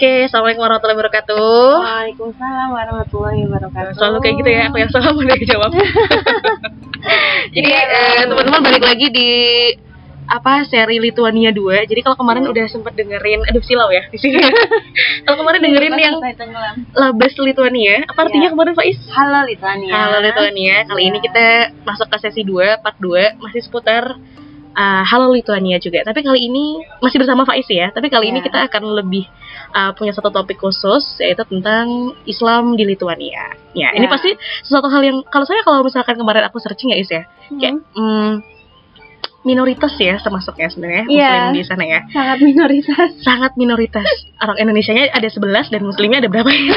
Oke, assalamualaikum warahmatullahi wabarakatuh. Waalaikumsalam warahmatullahi wabarakatuh. Selalu kayak gitu ya, aku yang salah dia jawab. Jadi Iya. eh, teman-teman balik lagi di apa seri Lituania 2. Jadi kalau kemarin udah sempat dengerin aduh silau ya di sini. kalau kemarin dengerin yang Saya tenggelam. Labas Lituania, apa artinya Iya. kemarin Faiz? Halo Litania. Halo Lituania. Kali ini Iya. kita masuk ke sesi 2, part 2 masih seputar uh, Halo Lituania juga. Tapi kali ini masih bersama Faiz ya. Tapi kali ini Iya. kita akan lebih uh, punya satu topik khusus yaitu tentang Islam di Lituania. Ya, ini Iya. pasti sesuatu hal yang kalau saya kalau misalkan kemarin aku searching ya Is ya. Kayak hmm, minoritas ya termasuk ya sebenarnya muslim di sana ya. sangat minoritas. Sangat minoritas. Orang Indonesianya ada 11 dan muslimnya ada berapa ya?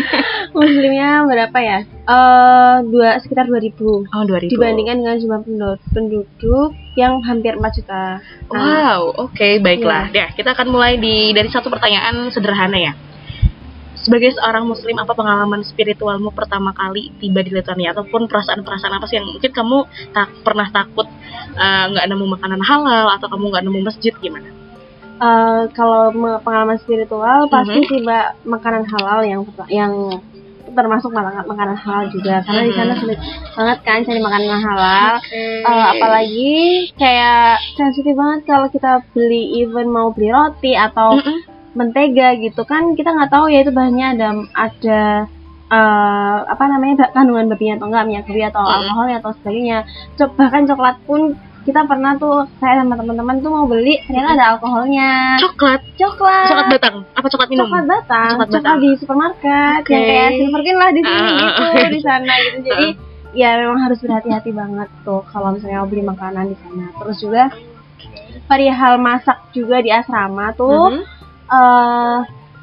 Muslimnya berapa ya? Eh dua sekitar 2000 Oh, 2000. dibandingkan dengan jumlah penduduk, penduduk yang hampir 4 juta. Nah, Wow, oke baiklah. Ya, kita akan mulai di dari satu pertanyaan sederhana ya. Sebagai seorang muslim, apa pengalaman spiritualmu pertama kali tiba di Lituania ataupun perasaan-perasaan apa sih yang mungkin kamu tak pernah takut eh, nggak nemu makanan halal atau kamu nggak nemu masjid gimana? eh, kalau pengalaman spiritual pasti Mhm. tiba makanan halal yang yang termasuk makanan makanan halal juga karena di sana Mhm. sulit banget kan cari makanan halal Oke. Eh, apalagi kayak sensitif banget kalau kita beli even mau beli roti atau Mm-mm. Mentega gitu kan kita nggak tahu ya itu bahannya ada ada eh, apa namanya kandungan babinya atau enggak minyak babi atau Mm. alkoholnya atau sebagainya Co- bahkan coklat pun kita pernah tuh saya sama teman-teman tuh mau beli ternyata ada alkoholnya Coklat, coklat coklat batang, apa coklat minum? coklat batang Coklat coklat, batang. di supermarket Oke. yang kayak silverkin lah di sini Ah, gitu ah, di sana gitu jadi ya memang harus berhati-hati banget tuh kalau misalnya mau beli makanan di sana terus juga perihal masak juga di asrama tuh Mhm. Eh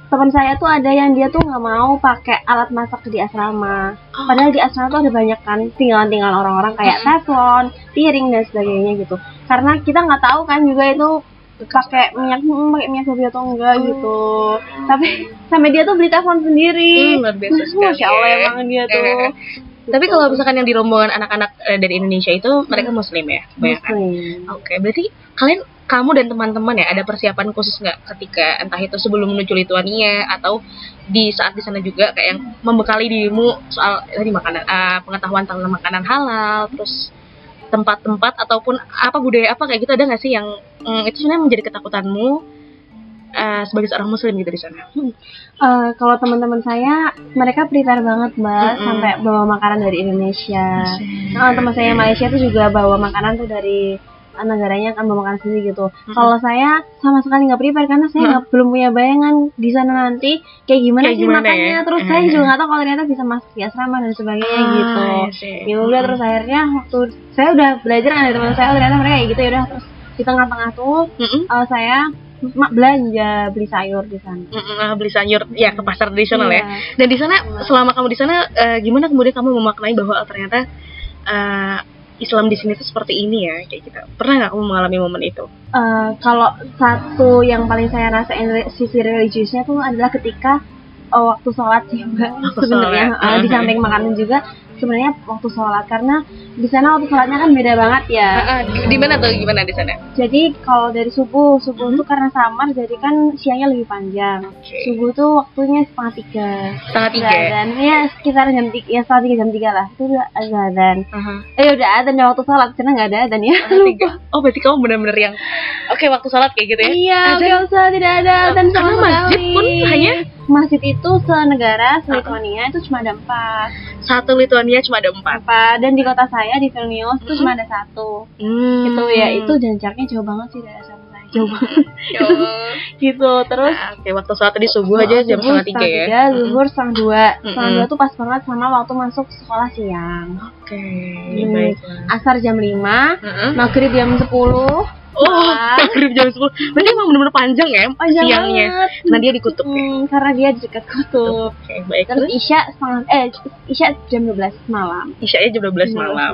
teman saya tuh ada yang dia tuh nggak mau pakai alat masak di asrama. Oh. Padahal di asrama tuh ada banyak kan tinggalan-tinggalan orang-orang kayak teflon, piring dan sebagainya gitu. Karena kita nggak tahu kan juga itu pakai minyak hmm, pakai minyak babi atau enggak Oh. gitu. Tapi sampai dia tuh beli teflon sendiri. Hmm, luar biasa sekali. Masya Allah emang dia tuh. Tapi kalau misalkan yang di rombongan anak-anak eh, dari Indonesia itu mereka muslim ya, kebanyakan. Muslim. Oke, berarti kalian kamu dan teman-teman ya ada persiapan khusus nggak ketika entah itu sebelum menuju Lituania atau di saat di sana juga kayak yang membekali dirimu soal tadi makanan ah, pengetahuan tentang makanan halal terus tempat-tempat ataupun apa budaya apa kayak gitu ada nggak sih yang mm, itu sebenarnya menjadi ketakutanmu ah, sebagai seorang muslim gitu di sana? Eh, kalau teman-teman saya mereka prepare banget mbak Mm-mm. sampai bawa makanan dari Indonesia. Nah, teman saya Malaysia tuh juga bawa makanan tuh dari eh, negaranya kan bawa makanan sendiri gitu. Kalau saya sama sekali nggak prepare karena saya nggak belum punya bayangan di sana nanti kayak gimana Kayak sih gimana makannya. ya? Terus Eh. saya juga nggak tahu kalau ternyata bisa masuk di asrama dan sebagainya gitu. Ah, I see. Ya udah terus akhirnya waktu saya udah belajar kan dari teman saya ternyata mereka kayak gitu ya udah terus di tengah-tengah tuh Mm-mm. eh, saya mak belanja beli sayur di sana. Ah, beli sayur ya ke pasar tradisional ya. Iya. Dan di sana selama kamu di sana eh, gimana kemudian kamu memaknai bahwa oh, ternyata eh, Islam di sini tuh seperti ini ya kayak gitu. Pernah nggak kamu mengalami momen itu? Eh, kalau satu yang paling saya rasain re- sisi religiusnya tuh adalah ketika eh, waktu sholat sih mbak sebenarnya eh, di samping makanan juga sebenarnya waktu sholat karena di sana waktu sholatnya kan beda banget ya Ah, ah, di, di mana tuh gimana di sana? jadi kalau dari subuh subuh Mhm. tuh karena samar jadi kan siangnya lebih panjang Oke. subuh tuh waktunya setengah tiga Setengah tiga. dan ya sekitar jam tiga ya setengah tiga jam tiga lah itu udah azan Aha. eh udah azan ya waktu sholat karena nggak ada azan ya tiga. Oh berarti kamu benar-benar yang oke waktu sholat kayak gitu ya? Iya, Azan. biasa tidak ada dan Karena sama masjid pun hanya masjid itu senegara, se-Lituania itu cuma ada empat. Satu Lituania cuma ada empat. Apa? Dan di kota saya di Vilnius itu cuma ada satu. Hmm. Gitu ya, itu dan jaraknya jauh banget sih dari. Jauh banget. Gitu. Terus Ah, Oke waktu sholat tadi subuh aja jam setengah tiga ya? tiga, zuhur setengah dua. Setengah Mm-mm. dua tuh pas banget sama waktu masuk sekolah siang. Oke Hmm. baiklah. Asar jam 5, Heeh. maghrib jam 10. Oh, Malam. maghrib jam 10. Berarti emang benar-benar panjang ya Panjang siangnya. banget. Nah, dia dikutuk ya. Hmm, karena dia di dekat kutub. Oke, baik. Terus Isya setengah eh Isya jam 12 malam. Isya jam 12 Jam 12 malam.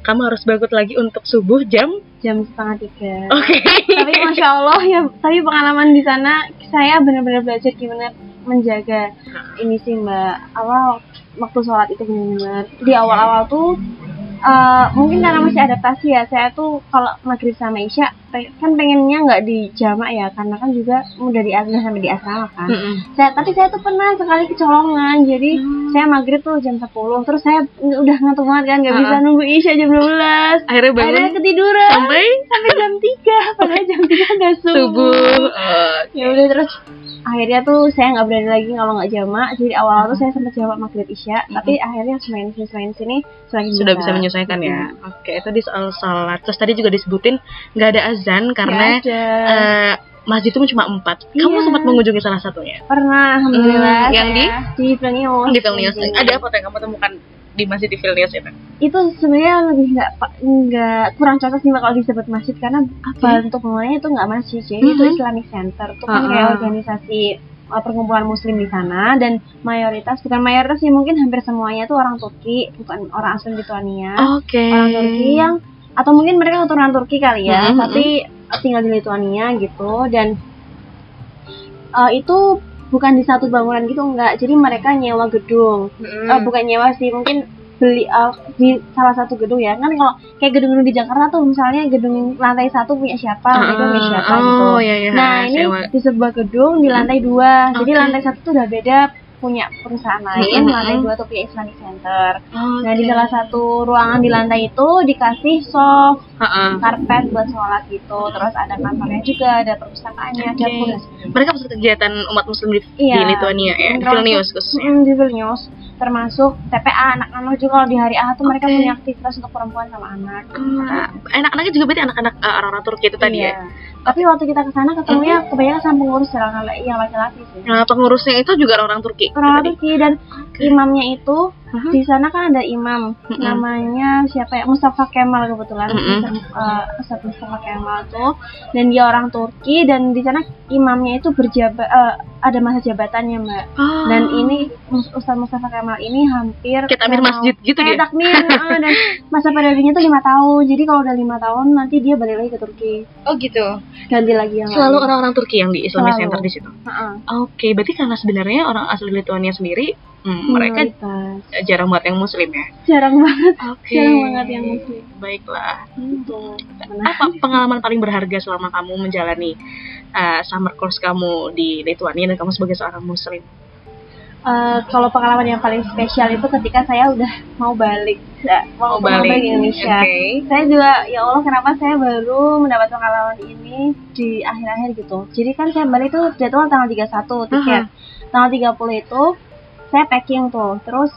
Kamu harus bangun lagi untuk subuh jam Jam setengah tiga. Oke. Tapi masya Allah ya, tapi pengalaman di sana saya benar-benar belajar gimana menjaga ini sih mbak. Awal waktu sholat itu benar-benar di awal-awal tuh eh, mungkin karena masih adaptasi ya. Saya tuh kalau maghrib sama isya kan pengennya nggak di jamak ya karena kan juga udah di udah sampai di asrama kan. Mm-mm. saya tapi saya tuh pernah sekali kecolongan. Jadi saya maghrib tuh jam 10 terus saya udah ngantuk banget kan nggak bisa Ha-ha. nunggu isya jam 12 Akhirnya bangun. Akhirnya ketiduran. Sampai? Sampai jam 3 padahal jam 3 udah subuh, subuh. Oh, ya udah terus akhirnya tuh saya nggak berani lagi kalau nggak jamak jadi awal-awal tuh saya sempat jamak maghrib isya tapi akhirnya semakin sini semakin sini semakin sudah bisa menyesuaikan ya. Oke, tadi soal salat. Terus tadi juga disebutin nggak ada azan karena ada. eh, masjid itu cuma empat. Kamu Iya. sempat mengunjungi salah satunya pernah alhamdulillah Hmm, yang saya di Vilnius di Vilnius. Di- Ada apa yang kamu temukan di masjid di Vilnius itu? itu sebenarnya lebih nggak nggak kurang cocok sih kalau disebut masjid. Karena bentuk bangunannya itu nggak masjid jadi itu Mhm. Islamic Center. Itu kan Ah, kayak ah. organisasi uh, perkumpulan muslim di sana. Dan mayoritas bukan mayoritas sih mungkin hampir semuanya tuh orang Turki. Bukan orang asli Lituania Oke. orang Turki yang atau mungkin mereka keturunan Turki kali ya Mhm, tapi tinggal di Lituania gitu. Dan uh, itu bukan di satu bangunan gitu enggak jadi mereka nyewa gedung Mm-mm. Eh, bukan nyewa sih mungkin beli eh, di salah satu gedung ya kan kalau kayak gedung-gedung di Jakarta tuh misalnya gedung lantai satu punya siapa lantai dua punya siapa gitu oh, iya, iya. nah ini sewa. di sebuah gedung di lantai dua jadi Oke. lantai satu tuh udah beda punya perusahaan lain Mm-mm. lantai dua tuh punya Islamic Center nah di salah satu ruangan di lantai itu dikasih soft Ha-ha. karpet buat sholat gitu terus ada kantornya juga ada perpustakaannya Oke. dapur. Mereka pusat kegiatan umat muslim di, Iya. di Lituania ya, di Vilnius khususnya. Mm, di Vilnius termasuk TPA anak-anak juga kalau di hari Ahad tuh mereka Oke. punya aktivitas untuk perempuan sama anak. Ah, Anak-anaknya juga berarti anak-anak eh, orang-orang Turki itu tadi ya. Tapi waktu kita ke sana ketemunya kebanyakan sama pengurus yang yang laki-laki sih. Nah, pengurusnya itu juga orang Turki. Orang tadi. Turki dan imamnya itu Mhm. di sana kan ada imam Mhm. namanya siapa ya Mustafa Kemal kebetulan Mhm. uh, Mustafa Kemal tuh dan dia orang Turki dan di sana imamnya itu berjabat eh, ada masa jabatannya mbak Oh. dan ini Ustadz Mustafa Kemal ini hampir Kayak takmir mau- masjid gitu kayak dia? takmir heeh, dan masa periodenya tuh lima tahun jadi kalau udah lima tahun nanti dia balik lagi ke Turki Oh gitu. Ganti lagi yang Selalu orang-orang Turki yang di Islamic Selalu. Center di situ. Heeh. Oke, berarti karena sebenarnya orang asli Lituania sendiri, hmm, mereka Minoritas. jarang banget yang muslim ya. jarang banget Oke. jarang banget yang muslim Baiklah. gitu Apa pengalaman paling berharga selama kamu menjalani uh, summer course kamu di Lituania dan kamu sebagai seorang muslim? Eh, kalau pengalaman yang paling spesial itu ketika saya udah mau balik ya, mau, Mau balik. balik ke Indonesia Oke. saya juga ya Allah kenapa saya baru mendapat pengalaman ini di akhir-akhir gitu jadi kan saya balik tuh jadwal tanggal 31 tiket tanggal 30 itu saya packing tuh terus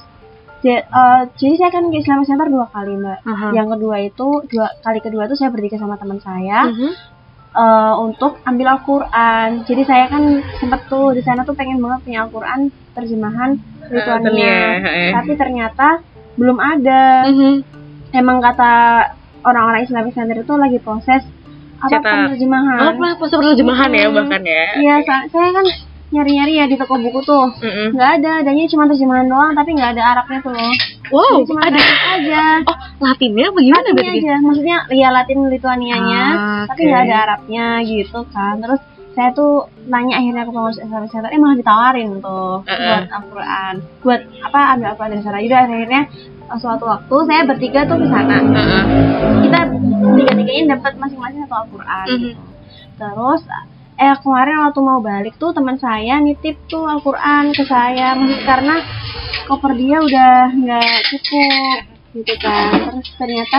eh, jadi saya kan ke Islamic Center dua kali mbak Aha. yang kedua itu dua kali kedua itu saya bertiga sama teman saya Mhm. eh, untuk ambil Al-Quran. Jadi saya kan sempet tuh di sana tuh pengen banget punya Al-Quran terjemahan Lituania, Lituania. heeh. Tapi ternyata belum ada. Mhm. Emang kata orang-orang Islamic Center itu lagi proses apa penerjemahan. Oh, pas penerjemahan ya Mm-mm. bahkan ya? Iya, sa- saya kan nyari-nyari ya di toko buku tuh. Nggak ada, adanya cuma terjemahan doang tapi nggak ada Arabnya tuh loh. Wow, Jadi cuma ada. Aja. Oh, Latinnya bagaimana Latinnya berarti? aja, maksudnya ya Latin Lituanianya, Ah, tapi nggak ada Arabnya gitu kan. Terus saya tuh nanya akhirnya ke pengurus Islamic Center, eh malah ditawarin tuh Uh-uh. buat Al-Quran, buat apa ambil Al-Quran dari sana. Jadi akhirnya eh, suatu waktu saya bertiga tuh ke sana. Heeh. Kita tiga-tiganya dapat masing-masing satu Al-Quran. Gitu. Terus eh kemarin waktu mau balik tuh teman saya nitip tuh Al-Quran ke saya, maksud karena koper dia udah nggak cukup gitu kan. Terus ternyata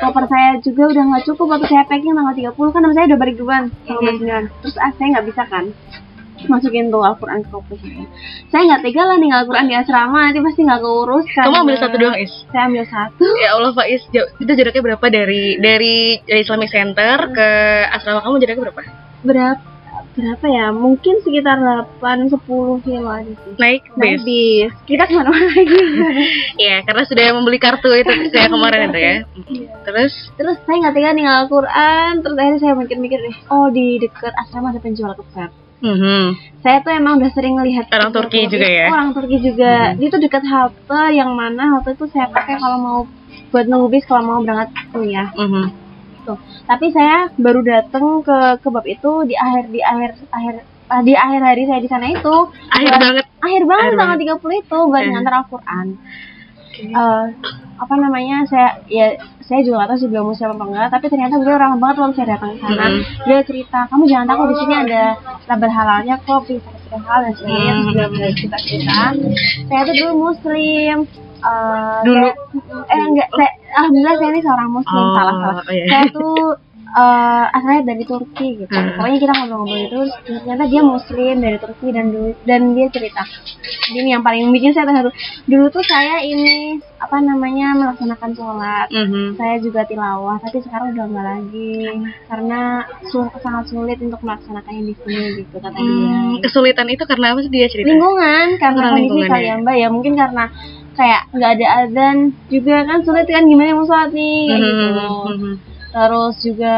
koper saya juga udah nggak cukup waktu saya packing tanggal 30 kan nama saya udah balik duluan tanggal. 29 terus ah, saya nggak bisa kan masukin tuh Al-Quran ke koper saya saya nggak tega lah nih Al-Quran di asrama nanti pasti nggak keurus kan Kamu ambil satu doang, Is? saya ambil satu Ya Allah, Faiz, jauh- itu jaraknya berapa dari dari dari Islamic Center ke asrama kamu jaraknya berapa? berapa berapa ya? Mungkin sekitar 8 10 kilo aja sih. Naik Naik bis. bis. Kita ke mana-mana lagi. Iya, karena sudah membeli kartu itu kayak kemarin itu ya. Terus? Terus saya nggak tega nih Al-Quran. Terus akhirnya saya mikir-mikir deh oh di deket asrama ada penjual kebab. Mhm. saya tuh emang udah sering ngelihat Orang Turki juga ya? orang Turki juga. Dia tuh dekat halte yang mana halte itu saya pakai kalau mau buat nunggu bis kalau mau berangkat kuliah. Mhm. Tuh tapi saya baru datang ke kebab itu di akhir di akhir akhir ah, di akhir hari saya di sana itu. Akhir buat- banget. akhir banget Akhir tanggal 30 itu buat Eh. ngantar Al-Quran. Eh, apa namanya saya ya saya juga nggak tahu sih beliau muslim apa enggak tapi ternyata beliau ramah banget waktu saya datang ke sana. Mm. dia cerita kamu jangan takut di sini ada label halalnya kok bisa kasih hal dan sebagainya terus beliau beliau cerita cerita saya tuh dulu muslim eh, Dulu? saya- eh enggak saya alhamdulillah saya ini seorang muslim Oh, salah salah iya. saya tuh eh asalnya dari Turki gitu Hmm. pokoknya kita ngobrol-ngobrol itu ternyata dia muslim dari Turki dan dulu dan dia cerita ini yang paling bikin saya terharu dulu tuh saya ini apa namanya melaksanakan sholat Mhm. saya juga tilawah tapi sekarang udah enggak lagi karena su- sangat sulit untuk melaksanakannya di sini gitu kata dia Hmm, kesulitan itu karena apa sih dia cerita? lingkungan karena Karena kondisi lingkungan, kali ya mbak ya mungkin karena kayak nggak ada adzan juga kan sulit kan gimana mau sholat nih kayak gitu Mhm. terus juga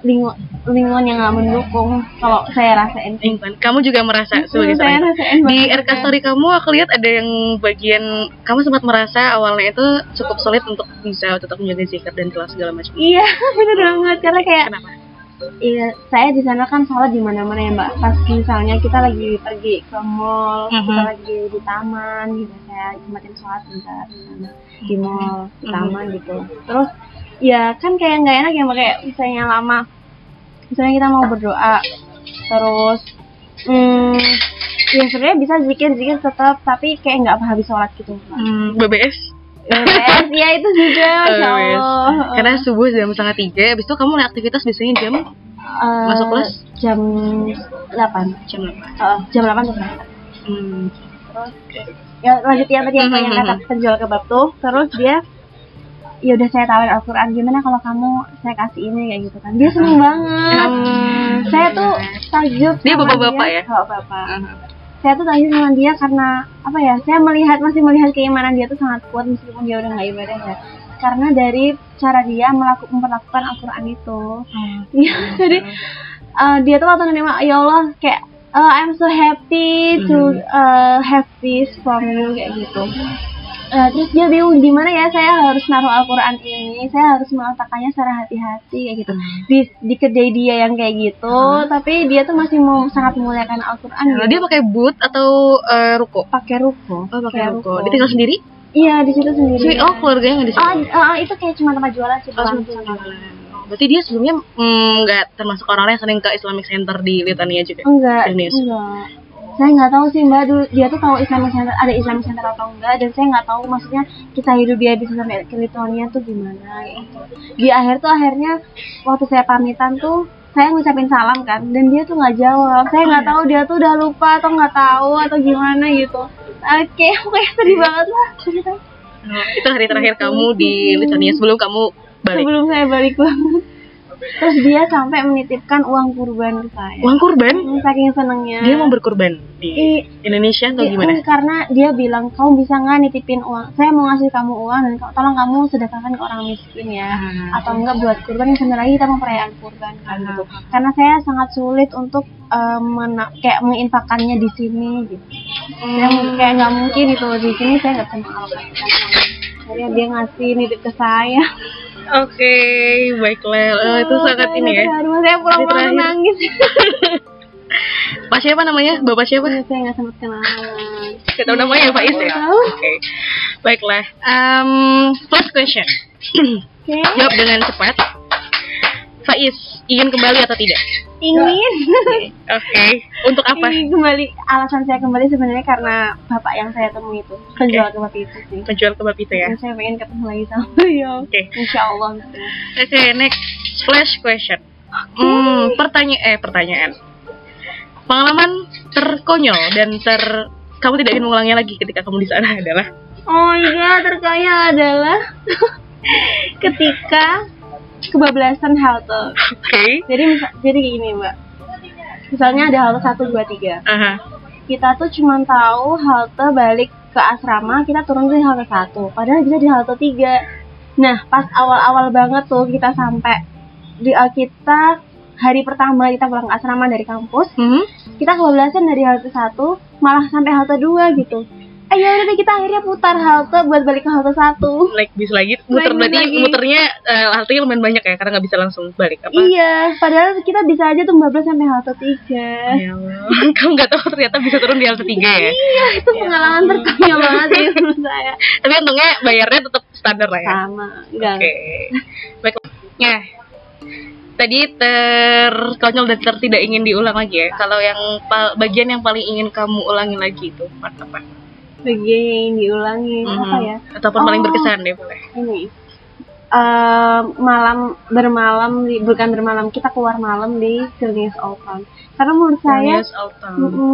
lingkungan lingkungan yang nggak mendukung kalau saya rasain Lingkungan. Kamu juga merasa sebagai saya seorang rasain di. RK Story kamu aku lihat ada yang bagian kamu sempat merasa awalnya itu cukup sulit untuk bisa tetap menjaga zikir dan kelas segala macam. iya bener banget karena kayak Kenapa? Iya saya di sana kan sholat di mana mana ya mbak pas misalnya kita lagi pergi ke mall kita Mhm. lagi di taman gitu saya jematin sholat bentar di sana di mall di Mhm. taman gitu terus ya kan kayak nggak enak ya mbak kayak misalnya lama misalnya kita mau berdoa terus hmm, ya sebenarnya bisa zikir zikir tetap tapi kayak nggak habis sholat gitu mbak. Hmm, BBS. BBS ya itu juga BBS. Allah Karena subuh jam setengah tiga, habis itu kamu mulai aktivitas biasanya jam Eh, Masuk kelas? jam 8 jam berapa? Eh, jam 8 tuh berangkat. Hmm. terus ya lanjut ya tadi yang Mhm, kata penjual kebab tuh terus dia ya udah saya tawarin Al-Quran gimana kalau kamu saya kasih ini kayak gitu kan dia seneng banget Hmm. saya tuh takjub Dia bapak-bapak ya? bapak-bapak Aha. Saya tuh takjub sama dia karena apa ya saya melihat masih melihat keimanan dia tuh sangat kuat meskipun dia udah nggak ibadah ya karena dari cara dia melakukan memperlakukan Al-Quran itu Hmm. Iya, jadi uh, dia tuh waktu nerima ya Allah kayak uh, I'm so happy to uh, have this from you kayak gitu. Uh, terus dia bingung gimana ya saya harus naruh Al-Quran ini, saya harus meletakkannya secara hati-hati kayak gitu. Di, di kedai dia yang kayak gitu, tapi dia tuh masih mau sangat memuliakan Al-Quran. Nah, gitu. dia pakai boot atau eh, ruko? pakai ruko. Oh, pakai ruko. Dia tinggal sendiri? Iya di situ sendiri. Sih, oh keluarganya nggak di Oh, sini. uh, itu kayak cuma tempat jualan sih. Oh, jualan. Berarti dia sebelumnya mm, nggak termasuk orang yang sering ke Islamic Center di Litania juga? Enggak, Serius? enggak. Saya nggak tahu sih mbak, dulu dia tuh tahu Islamic Center ada Islamic Center atau enggak, dan saya nggak tahu maksudnya kita hidup dia bisa sampai ke Lithuania tuh gimana. Gitu. Di akhir tuh akhirnya waktu saya pamitan tuh saya ngucapin salam kan, dan dia tuh nggak jawab. Saya nggak tahu dia tuh udah lupa atau nggak tahu atau gimana gitu. Oke, kayak sedih banget lah. Itu hari terakhir kamu di Lithuania sebelum kamu balik. Sebelum saya balik banget. Terus dia sampai menitipkan uang kurban ke saya. Uang kurban? Hmm, Saking senengnya. Dia mau berkurban di I- Indonesia atau Iya, gimana? karena dia bilang kamu bisa nggak nitipin uang saya mau ngasih kamu uang dan tolong kamu sedekahkan ke orang miskin ya Hmm. atau enggak buat kurban yang sebentar lagi kita mau perayaan kurban kan Hmm. gitu karena saya sangat sulit untuk eh, mena- kayak menginfakannya di sini gitu yang kayak nggak mungkin itu di sini saya nggak bisa mengalokasikan akhirnya dia ngasih nitip ke saya Oke, baiklah. Oh, itu sangat ini ya. saya pulang-pulang nangis Pak siapa namanya? Bapak siapa? saya nggak sempat kenalan Kita tahu namanya Pak Is ya? Oke. Baiklah. Um, first question. oke Jawab dengan cepat. Faiz, ingin kembali atau tidak? Ingin Oke. Untuk apa? Ini kembali alasan saya kembali sebenarnya karena bapak yang saya temui itu penjual kebab itu sih. Penjual kebab itu ya. Dan saya pengen ketemu lagi sama beliau. Oke. Insya Allah. Oke, next flash question. Hmm, pertanyaan eh pertanyaan. Pengalaman terkonyol dan ter kamu tidak ingin mengulangnya lagi ketika kamu di sana adalah Oh iya, terkaya adalah ketika kebablasan halte. Oke. Jadi misal, jadi gini mbak. Misalnya ada halte satu dua tiga. Kita tuh cuma tahu halte balik ke asrama, kita turun di halte satu. Padahal bisa di halte tiga. Nah, pas awal-awal banget tuh kita sampai di uh, kita hari pertama kita pulang ke asrama dari kampus, Hmm? kita kebablasan dari halte satu malah sampai halte dua gitu. Eh ya udah deh, kita akhirnya putar halte buat balik ke halte satu Naik bis lagi, muter berarti lagi. muternya haltenya lumayan banyak ya karena nggak bisa langsung balik apa? iya padahal kita bisa aja tuh bablas sampai halte tiga Ya. Kamu nggak tahu ternyata bisa turun di halte tiga ya. iya itu pengalaman terkonyol banget sih menurut saya Tapi untungnya bayarnya tetap standar lah ya. sama enggak Oke. Baik. Ya. Tadi terkonyol dan ter tidak ingin diulang lagi ya. Kalau yang bagian yang paling ingin kamu ulangi lagi itu part apa? Yang diulangi apa Mhm. ya Ataupun paling Oh. berkesan deh boleh. ini eh malam bermalam di bukan bermalam kita keluar malam di Vilnius Old Town karena menurut saya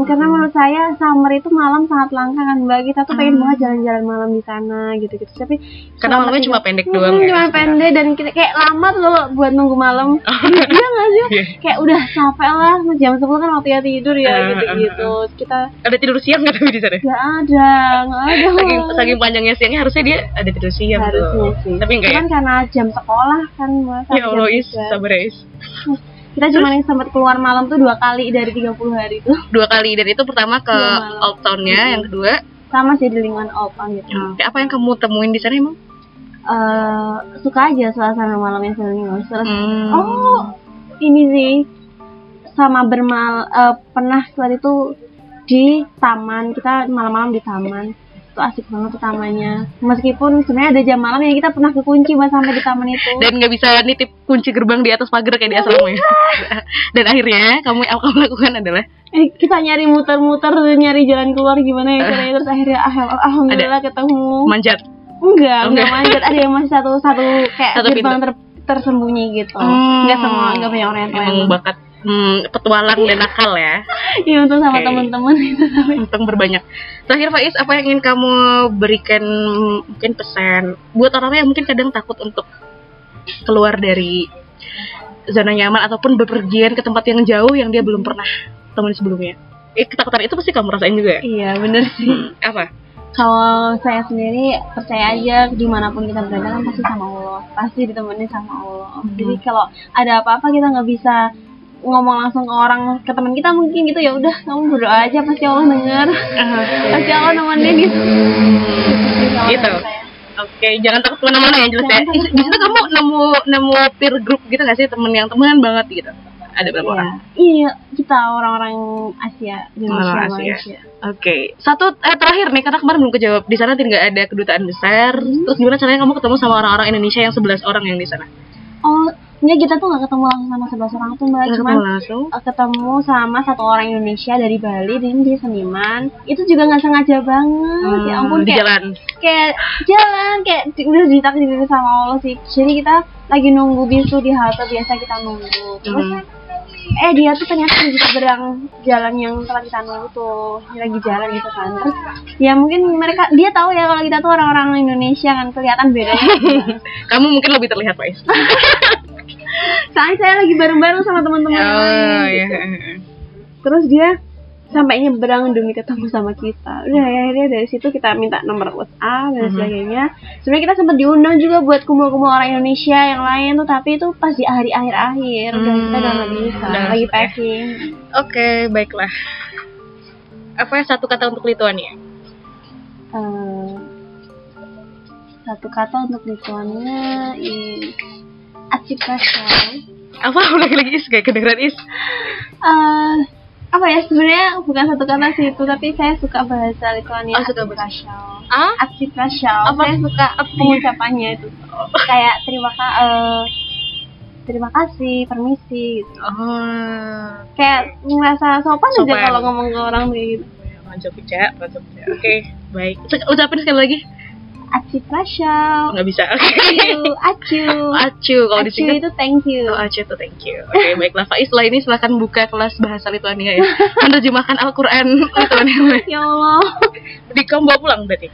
karena menurut saya summer itu malam sangat langka kan mbak kita tuh pengen Hmm. banget jalan-jalan malam di sana gitu-gitu tapi Karena malamnya cuma pendek Mm-mm, doang ya. cuma pendek dan kita kayak lama tuh loh buat nunggu malam iya nggak sih Iya. kayak udah capek lah jam 10 kan waktunya tidur ya Eh, gitu-gitu kita Ada tidur siang nggak tapi di sana? nggak ada nggak ada Saking, saking panjangnya siangnya harusnya dia ada tidur siang harusnya tuh. sih Tapi enggak ya? cuman karena jam sekolah kan Mbak, Ya Allah, Is, sabar ya, Is. Kita cuma yang sempat keluar malam tuh dua kali dari 30 hari itu Dua kali dan itu pertama ke Dua malam. Old Town-nya, yang kedua? Sama sih di lingkungan Old Town gitu. Kayak apa yang kamu temuin di sana emang? eh suka aja suasana malamnya Vilnius terus Hmm. oh ini sih sama bermal eh, pernah waktu itu di taman. Kita malam-malam di taman itu asik banget tuh tamannya meskipun sebenarnya ada jam malam yang kita pernah kekunci buat sampai di taman itu. Dan nggak bisa nitip kunci gerbang di atas pagar kayak di asrama ya. dan akhirnya kamu yang kamu lakukan adalah? Eh, kita nyari muter-muter nyari jalan keluar gimana ya caranya terus akhirnya ah- alhamdulillah ketemu. manjat. enggak Oh, enggak enggak. manjat. Ada yang masih satu satu kayak Satu gerbang ter- tersembunyi gitu. Hmm. enggak semua enggak banyak orang yang bakat hmm, petualang dan nakal ya. Iya untuk sama Oke. teman-teman itu Untung berbanyak. Terakhir Faiz, apa yang ingin kamu berikan mungkin pesan buat orang yang mungkin kadang takut untuk keluar dari zona nyaman ataupun bepergian ke tempat yang jauh yang dia belum pernah temuin sebelumnya. Eh, ketakutan itu pasti kamu rasain juga ya? iya bener sih Hmm, apa? kalau saya sendiri percaya aja di mana pun kita berada kan pasti sama Allah pasti ditemenin sama Allah Hmm. jadi kalau ada apa-apa kita nggak bisa ngomong langsung ke orang ke teman kita mungkin gitu ya udah kamu berdoa aja pasti Allah dengar pasti Allah nemenin gitu Gitu. Oke, jangan takut ke mana-mana ya jelas ya. Di situ kamu nemu nemu peer group gitu gak sih temen yang temenan banget gitu? Ada berapa orang? Iya, kita orang-orang Asia, Indonesia, Orang Asia. Malaysia. Oke, satu eh, terakhir nih karena kemarin belum kejawab di sana tidak ada kedutaan besar. Terus gimana caranya kamu ketemu sama orang-orang Indonesia yang 11 orang yang di sana? Oh, enggak kita tuh nggak ketemu langsung sama sebelas orang tuh mbak, cuman langsung. eh, ketemu sama satu orang Indonesia dari Bali dan dia seniman. Itu juga nggak sengaja banget, ya ampun Hmm, di kayak jalan. kayak jalan kayak udah ditakdirin sama Allah sih. Jadi kita lagi nunggu bis tuh di halte biasa kita nunggu. Terus Hmm. eh dia tuh ternyata di seberang jalan yang telah kita nunggu tuh Dia lagi jalan gitu kan terus ya mungkin mereka dia tahu ya kalau kita tuh orang-orang Indonesia kan kelihatan bedanya Kamu mungkin lebih terlihat Faiz. soalnya saya lagi bareng-bareng sama teman-teman yang Oh lain iya. gitu. terus dia sampai nyebrang demi ketemu sama kita udah ya, akhirnya dari situ kita minta nomor WhatsApp dan Mhm. sebagainya sebenarnya kita sempat diundang juga buat kumpul-kumpul orang Indonesia yang lain tuh tapi itu pas di hari akhir-akhir udah kita udah nggak bisa Udah lagi ya. packing Oke, baiklah. Apa satu kata untuk Lituania? Eh, satu kata untuk Lituania is atsipasal Apa lagi lagi is kayak kedengeran is? Eh, apa ya sebenarnya bukan satu kata sih itu tapi saya suka bahasa Lituania Oh, suka bahasa- Ah? Apa? saya suka pengucapannya itu kayak terima kasih terima kasih permisi gitu Oh, kayak ngerasa sopan, aja Sopan. kalau ngomong ke orang kayak gitu ya, mantap ya. Oke, baik. Cek- Ucapin sekali lagi. Atsipasal Nggak bisa. acu acu Acu kalau acu disingkat itu thank you Oh, Acu tuh thank you. Oke, baiklah. Faiz setelah ini silahkan buka kelas bahasa Lituania ya. Menerjemahkan Al-Quran Lituania. ya Allah Di kamu bawa pulang berarti?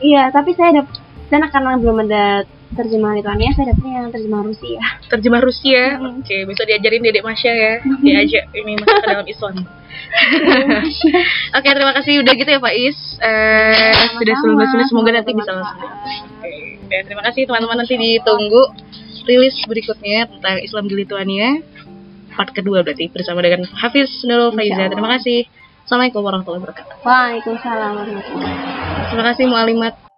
Iya, tapi saya dapat dan karena belum ada terjemahan Lituania, saya dapetnya yang terjemahan Rusia. Terjemah Rusia. Hmm. Oke, besok diajarin Dedek Masya ya. Diajak ini masuk ke dalam Islam. Oke, terima kasih udah gitu ya Faiz. Eh, sudah Sama-sama. 19 menit semoga nanti bisa langsung. Oke, dan terima kasih teman-teman nanti ditunggu rilis berikutnya tentang Islam di Lituania. Part kedua berarti bersama dengan Hafiz Nurul Faiza. Terima kasih. Assalamualaikum warahmatullahi wabarakatuh. Waalaikumsalam warahmatullahi wabarakatuh. Terima kasih Mualimat.